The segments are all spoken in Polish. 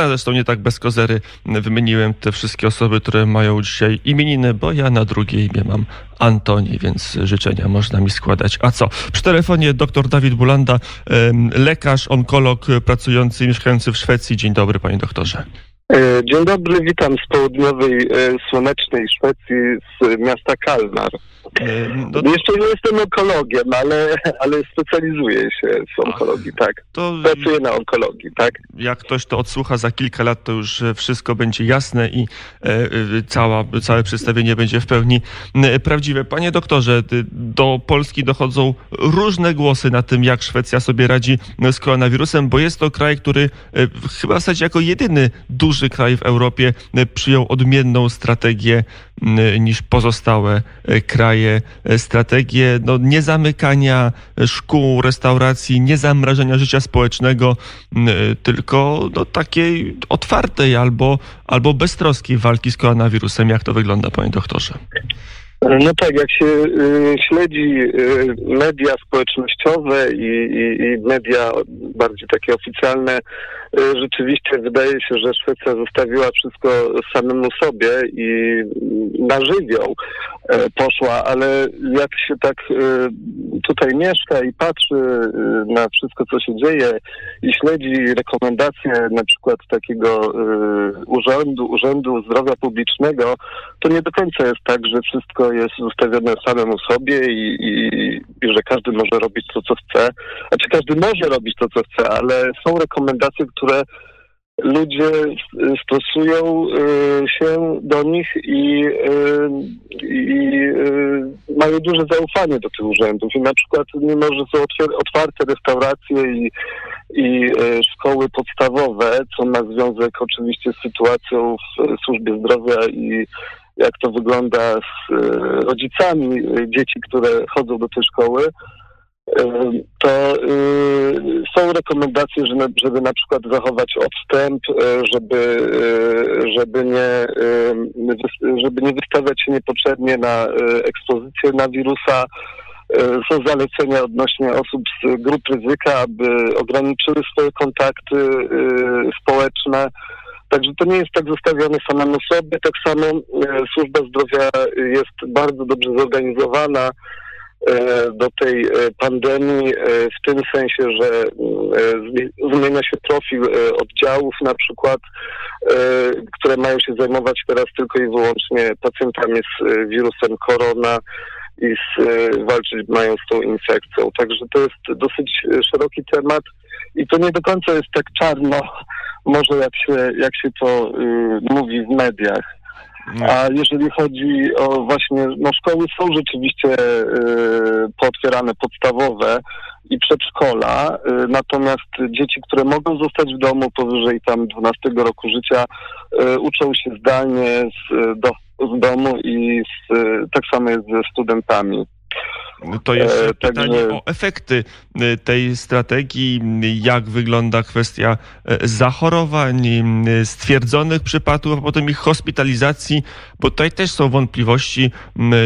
A zresztą nie tak bez kozery wymieniłem te wszystkie osoby, które mają dzisiaj imieniny, bo ja na drugie imię mam Antoni, więc życzenia można mi składać. A co? Przy telefonie dr Dawid Bulanda, lekarz, onkolog pracujący i mieszkający w Szwecji. Dzień dobry, panie doktorze. E, dzień dobry, witam z południowej, e, słonecznej Szwecji, z miasta Kalmar. E, no, Jeszcze nie jestem onkologiem, ale, ale specjalizuję się w onkologii, tak. To, Pracuję na onkologii, tak. Jak ktoś to odsłucha za kilka lat, to już wszystko będzie jasne i e, cała, całe przedstawienie będzie w pełni prawdziwe. Panie doktorze, do Polski dochodzą różne głosy na tym, jak Szwecja sobie radzi z koronawirusem, bo jest to kraj, który chyba w zasadzie jako jedyny duży kraj w Europie przyjął odmienną strategię niż pozostałe kraje daje e, strategię no, niezamykania szkół, restauracji, niezamrażania życia społecznego, e, tylko no, takiej otwartej albo, albo beztroskiej walki z koronawirusem. Jak to wygląda, panie doktorze? No tak, jak się y, śledzi y, media społecznościowe i, i, i, media bardziej takie oficjalne, y, rzeczywiście wydaje się, że Szwecja zostawiła wszystko samemu sobie i na żywioł e, poszła, ale jak się tak e, tutaj mieszka i patrzy e, na wszystko, co się dzieje i śledzi rekomendacje na przykład takiego urzędu, Urzędu Zdrowia Publicznego, to nie do końca jest tak, że wszystko jest zostawione samemu sobie i, i, i że każdy może robić to, co chce. Znaczy każdy może robić to, co chce, ale są rekomendacje, które ludzie stosują y, się do nich i, y, y, mają duże zaufanie do tych urzędów. I na przykład, mimo że są otwarte restauracje i, i szkoły podstawowe, co ma związek oczywiście z sytuacją w służbie zdrowia i jak to wygląda z rodzicami dzieci, które chodzą do tej szkoły, to y, są rekomendacje, żeby na przykład zachować odstęp, żeby, żeby, nie, żeby nie wystawiać się niepotrzebnie na ekspozycję na wirusa. Są zalecenia odnośnie osób z grup ryzyka, aby ograniczyły swoje kontakty społeczne. Także to nie jest tak zostawione samemu sobie. Tak samo służba zdrowia jest bardzo dobrze zorganizowana. E, do tej e, pandemii e, w tym sensie, że zmienia się profil oddziałów na przykład, które mają się zajmować teraz tylko i wyłącznie pacjentami z wirusem korona i z, walczyć mają z tą infekcją. Także to jest dosyć szeroki temat i to nie do końca jest tak czarno, może jak się, jak się to y, mówi w mediach. A jeżeli chodzi o właśnie, no szkoły są rzeczywiście y, pootwierane podstawowe i przedszkola, y, natomiast dzieci, które mogą zostać w domu powyżej tam 12 roku życia, y, uczą się zdalnie z, do, z domu i z, tak samo jest ze studentami. To jest e, pytanie także... o efekty e, tej strategii, jak wygląda kwestia e, zachorowań, stwierdzonych przypadków, a potem ich hospitalizacji, bo tutaj też są wątpliwości.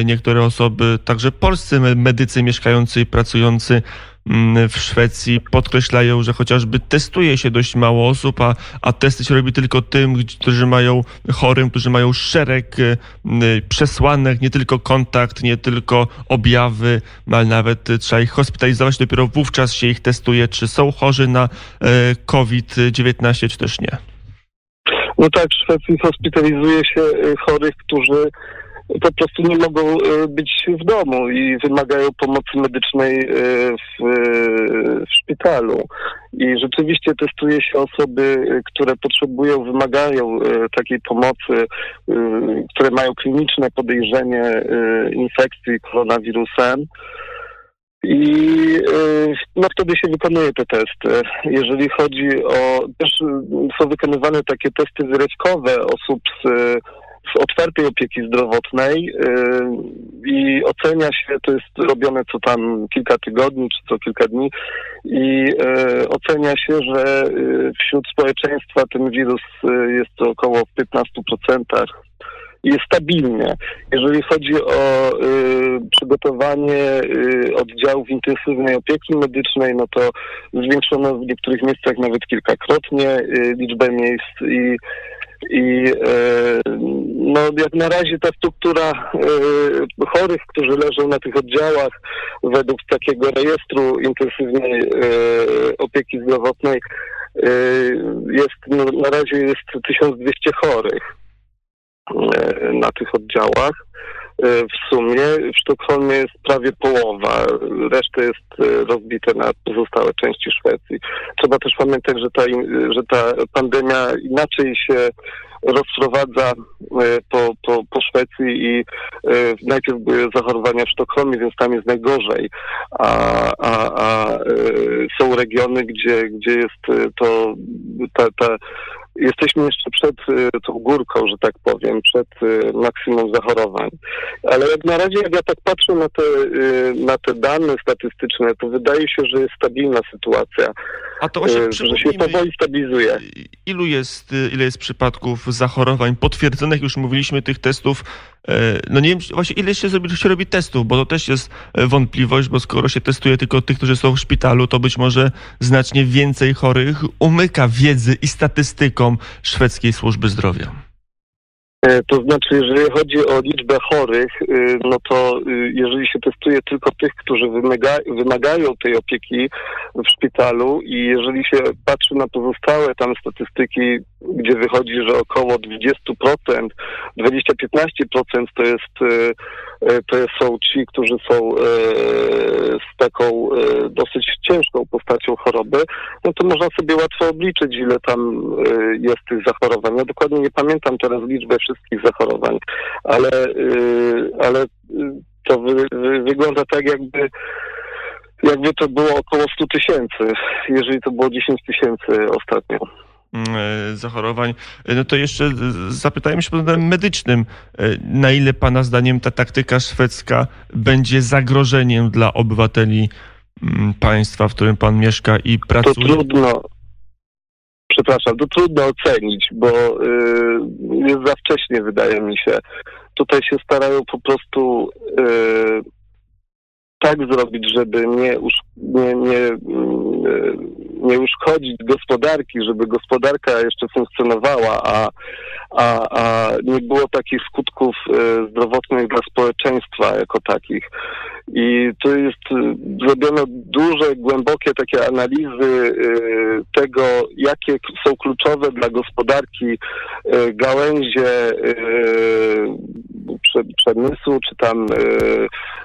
Niektóre osoby, także polscy medycy mieszkający i pracujący w Szwecji podkreślają, że chociażby testuje się dość mało osób, a, a testy się robi tylko tym, którzy mają chorym, którzy mają szereg y, przesłanek, nie tylko kontakt, nie tylko objawy, ale nawet trzeba ich hospitalizować. Dopiero wówczas się ich testuje, czy są chorzy na y, COVID-19, czy też nie. No tak, w Szwecji hospitalizuje się y, chorych, którzy po prostu nie mogą e, być w domu i wymagają pomocy medycznej e, w, w szpitalu. I rzeczywiście testuje się osoby, które potrzebują, wymagają e, takiej pomocy, które mają kliniczne podejrzenie infekcji koronawirusem. I no wtedy się wykonuje te testy. Jeżeli chodzi o, też są wykonywane takie testy wyrywkowe osób z z otwartej opieki zdrowotnej yy, i ocenia się, to jest robione co tam kilka tygodni czy co kilka dni i yy, ocenia się, że yy, wśród społeczeństwa ten wirus jest około w 15% jest stabilnie. Jeżeli chodzi o y, przygotowanie y, oddziałów intensywnej opieki medycznej, no to zwiększono w niektórych miejscach nawet kilkakrotnie y, liczbę miejsc i i e, no, jak na razie ta struktura e, chorych, którzy leżą na tych oddziałach według takiego rejestru intensywnej e, opieki zdrowotnej jest, no, na razie jest 1200 chorych na tych oddziałach. W sumie w Sztokholmie jest prawie połowa, reszta jest rozbite na pozostałe części Szwecji. Trzeba też pamiętać, że ta, że ta pandemia inaczej się rozprowadza e, po, po, po Szwecji i e, najpierw były zachorowania w Sztokholmie, więc tam jest najgorzej, a, a, a e, są regiony, gdzie, gdzie jest to ta, ta jesteśmy jeszcze przed tą górką, że tak powiem, przed maksimum zachorowań. Ale jak na razie, jak ja tak patrzę na te, na te dane statystyczne, to wydaje się, że jest stabilna sytuacja. A to właśnie że się powoli stabilizuje. Ilu jest, ile jest przypadków zachorowań potwierdzonych, już mówiliśmy tych testów, e, no nie wiem właśnie ile się, zrobi, się robi testów, bo to też jest e, wątpliwość, bo skoro się testuje tylko tych, którzy są w szpitalu, to być może znacznie więcej chorych umyka wiedzy i statystykom szwedzkiej służby zdrowia. E, to znaczy, jeżeli chodzi o liczbę chorych, y, no to y, jeżeli się testuje tylko tych, którzy wymaga, wymagają tej opieki w szpitalu i jeżeli się patrzy na pozostałe tam statystyki, gdzie wychodzi, że około 20%, 20-15% to jest y, to są ci, którzy są z taką dosyć ciężką postacią choroby, no to można sobie łatwo obliczyć, ile tam jest tych zachorowań. Ja dokładnie nie pamiętam teraz liczbę wszystkich zachorowań, ale, ale to wy, wy, wygląda tak, jakby jakby to było około 100 tysięcy, jeżeli to było 10 tysięcy ostatnio e, zachorowań. E, no to jeszcze zapytajmy się pod względem medycznym, e, na ile Pana zdaniem ta taktyka szwedzka będzie zagrożeniem dla obywateli mm, państwa, w którym Pan mieszka i pracuje? To trudno, przepraszam, to trudno ocenić, bo y, jest za wcześnie, wydaje mi się. Tutaj się starają po prostu y, tak zrobić, żeby nie, nie, nie, y, nie uszkodzić gospodarki, żeby gospodarka jeszcze funkcjonowała, a, a, a nie było takich skutków zdrowotnych dla społeczeństwa jako takich. I tu jest, y, zrobiono duże, głębokie takie analizy y, tego, jakie są kluczowe dla gospodarki y, gałęzie przemysłu, czy tam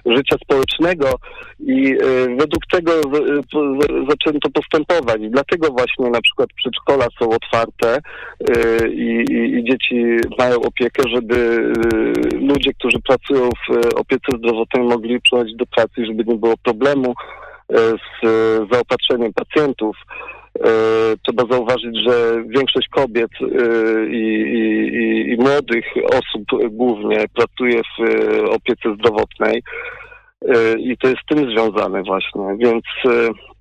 życia społecznego i według tego zaczęto postępować. Dlatego właśnie na przykład przedszkola są otwarte i, i, i dzieci mają opiekę, żeby ludzie, którzy pracują w opiece zdrowotnej mogli przychodzić do pracy, żeby nie było problemu e, z zaopatrzeniem pacjentów. E, trzeba zauważyć, że większość kobiet e, i, i, i młodych osób głównie pracuje w opiece zdrowotnej i to jest z tym związane właśnie. Więc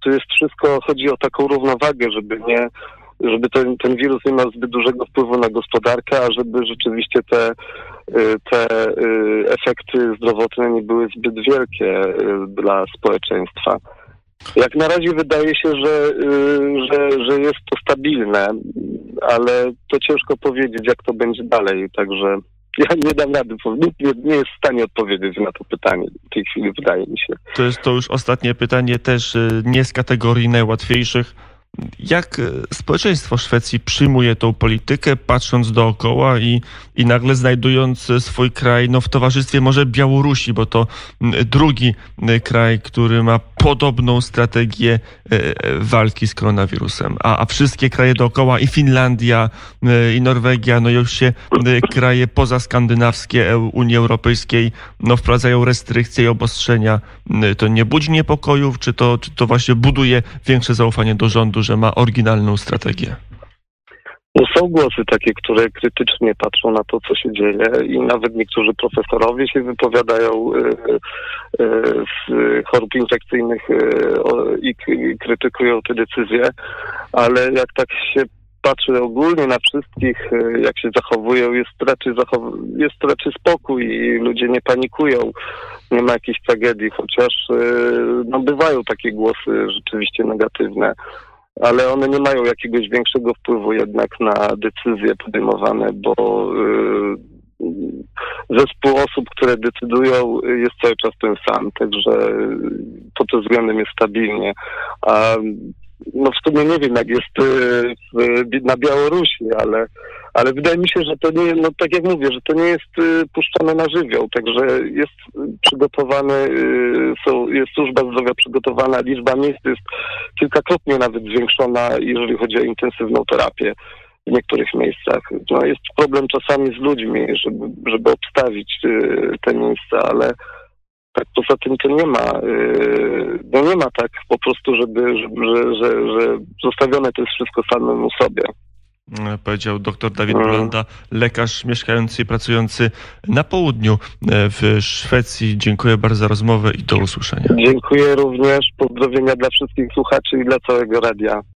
tu jest wszystko, chodzi o taką równowagę, żeby nie żeby ten, ten wirus nie miał zbyt dużego wpływu na gospodarkę, a żeby rzeczywiście te, te y, efekty zdrowotne nie były zbyt wielkie y, dla społeczeństwa. Jak na razie wydaje się, że, że, że jest to stabilne, ale to ciężko powiedzieć, jak to będzie dalej. Także ja nie dam rady, nie, nie jest w stanie odpowiedzieć na to pytanie w tej chwili, wydaje mi się. To jest to już ostatnie pytanie, też nie z kategorii najłatwiejszych jak e, społeczeństwo Szwecji przyjmuje tą politykę, patrząc dookoła i, i nagle znajdując swój kraj no, w towarzystwie może Białorusi, bo to drugi kraj, który ma podobną strategię e, e, walki z koronawirusem. A, a wszystkie kraje dookoła, i Finlandia, i Norwegia, no już się kraje pozaskandynawskie Unii Europejskiej no, wprowadzają restrykcje i obostrzenia. To nie budzi niepokojów, czy to, czy to właśnie buduje większe zaufanie do rządu, że ma oryginalną strategię? No są głosy takie, które krytycznie patrzą na to, co się dzieje i nawet niektórzy profesorowie się wypowiadają e, e, z chorób infekcyjnych i krytykują te decyzje, ale jak tak się patrzy ogólnie na wszystkich, jak się zachowują, jest raczej, zachow- jest raczej spokój i ludzie nie panikują. Nie ma jakiejś tragedii, chociaż no, bywają takie głosy rzeczywiście negatywne, ale one nie mają jakiegoś większego wpływu jednak na decyzje podejmowane, bo zespół osób, które decydują, jest cały czas ten sam, także pod tym względem jest stabilnie. A no w sumie nie wiem, jak jest y, na Białorusi, ale, ale wydaje mi się, że to nie, no tak jak mówię, że to nie jest y, puszczane na żywioł, także jest przygotowany, y, są, jest służba zdrowia przygotowana, liczba miejsc jest kilkakrotnie nawet zwiększona, jeżeli chodzi o intensywną terapię w niektórych miejscach. No jest problem czasami z ludźmi, żeby, żeby obstawić te miejsca, ale tak poza tym to nie ma, yy, no nie ma tak po prostu, żeby, że, że, że zostawione to jest wszystko samemu sobie. E, powiedział dr Dawid Blanda, lekarz mieszkający i pracujący na południu e, w Szwecji. Dziękuję bardzo za rozmowę i do usłyszenia. Dziękuję również. Pozdrowienia dla wszystkich słuchaczy i dla całego radia.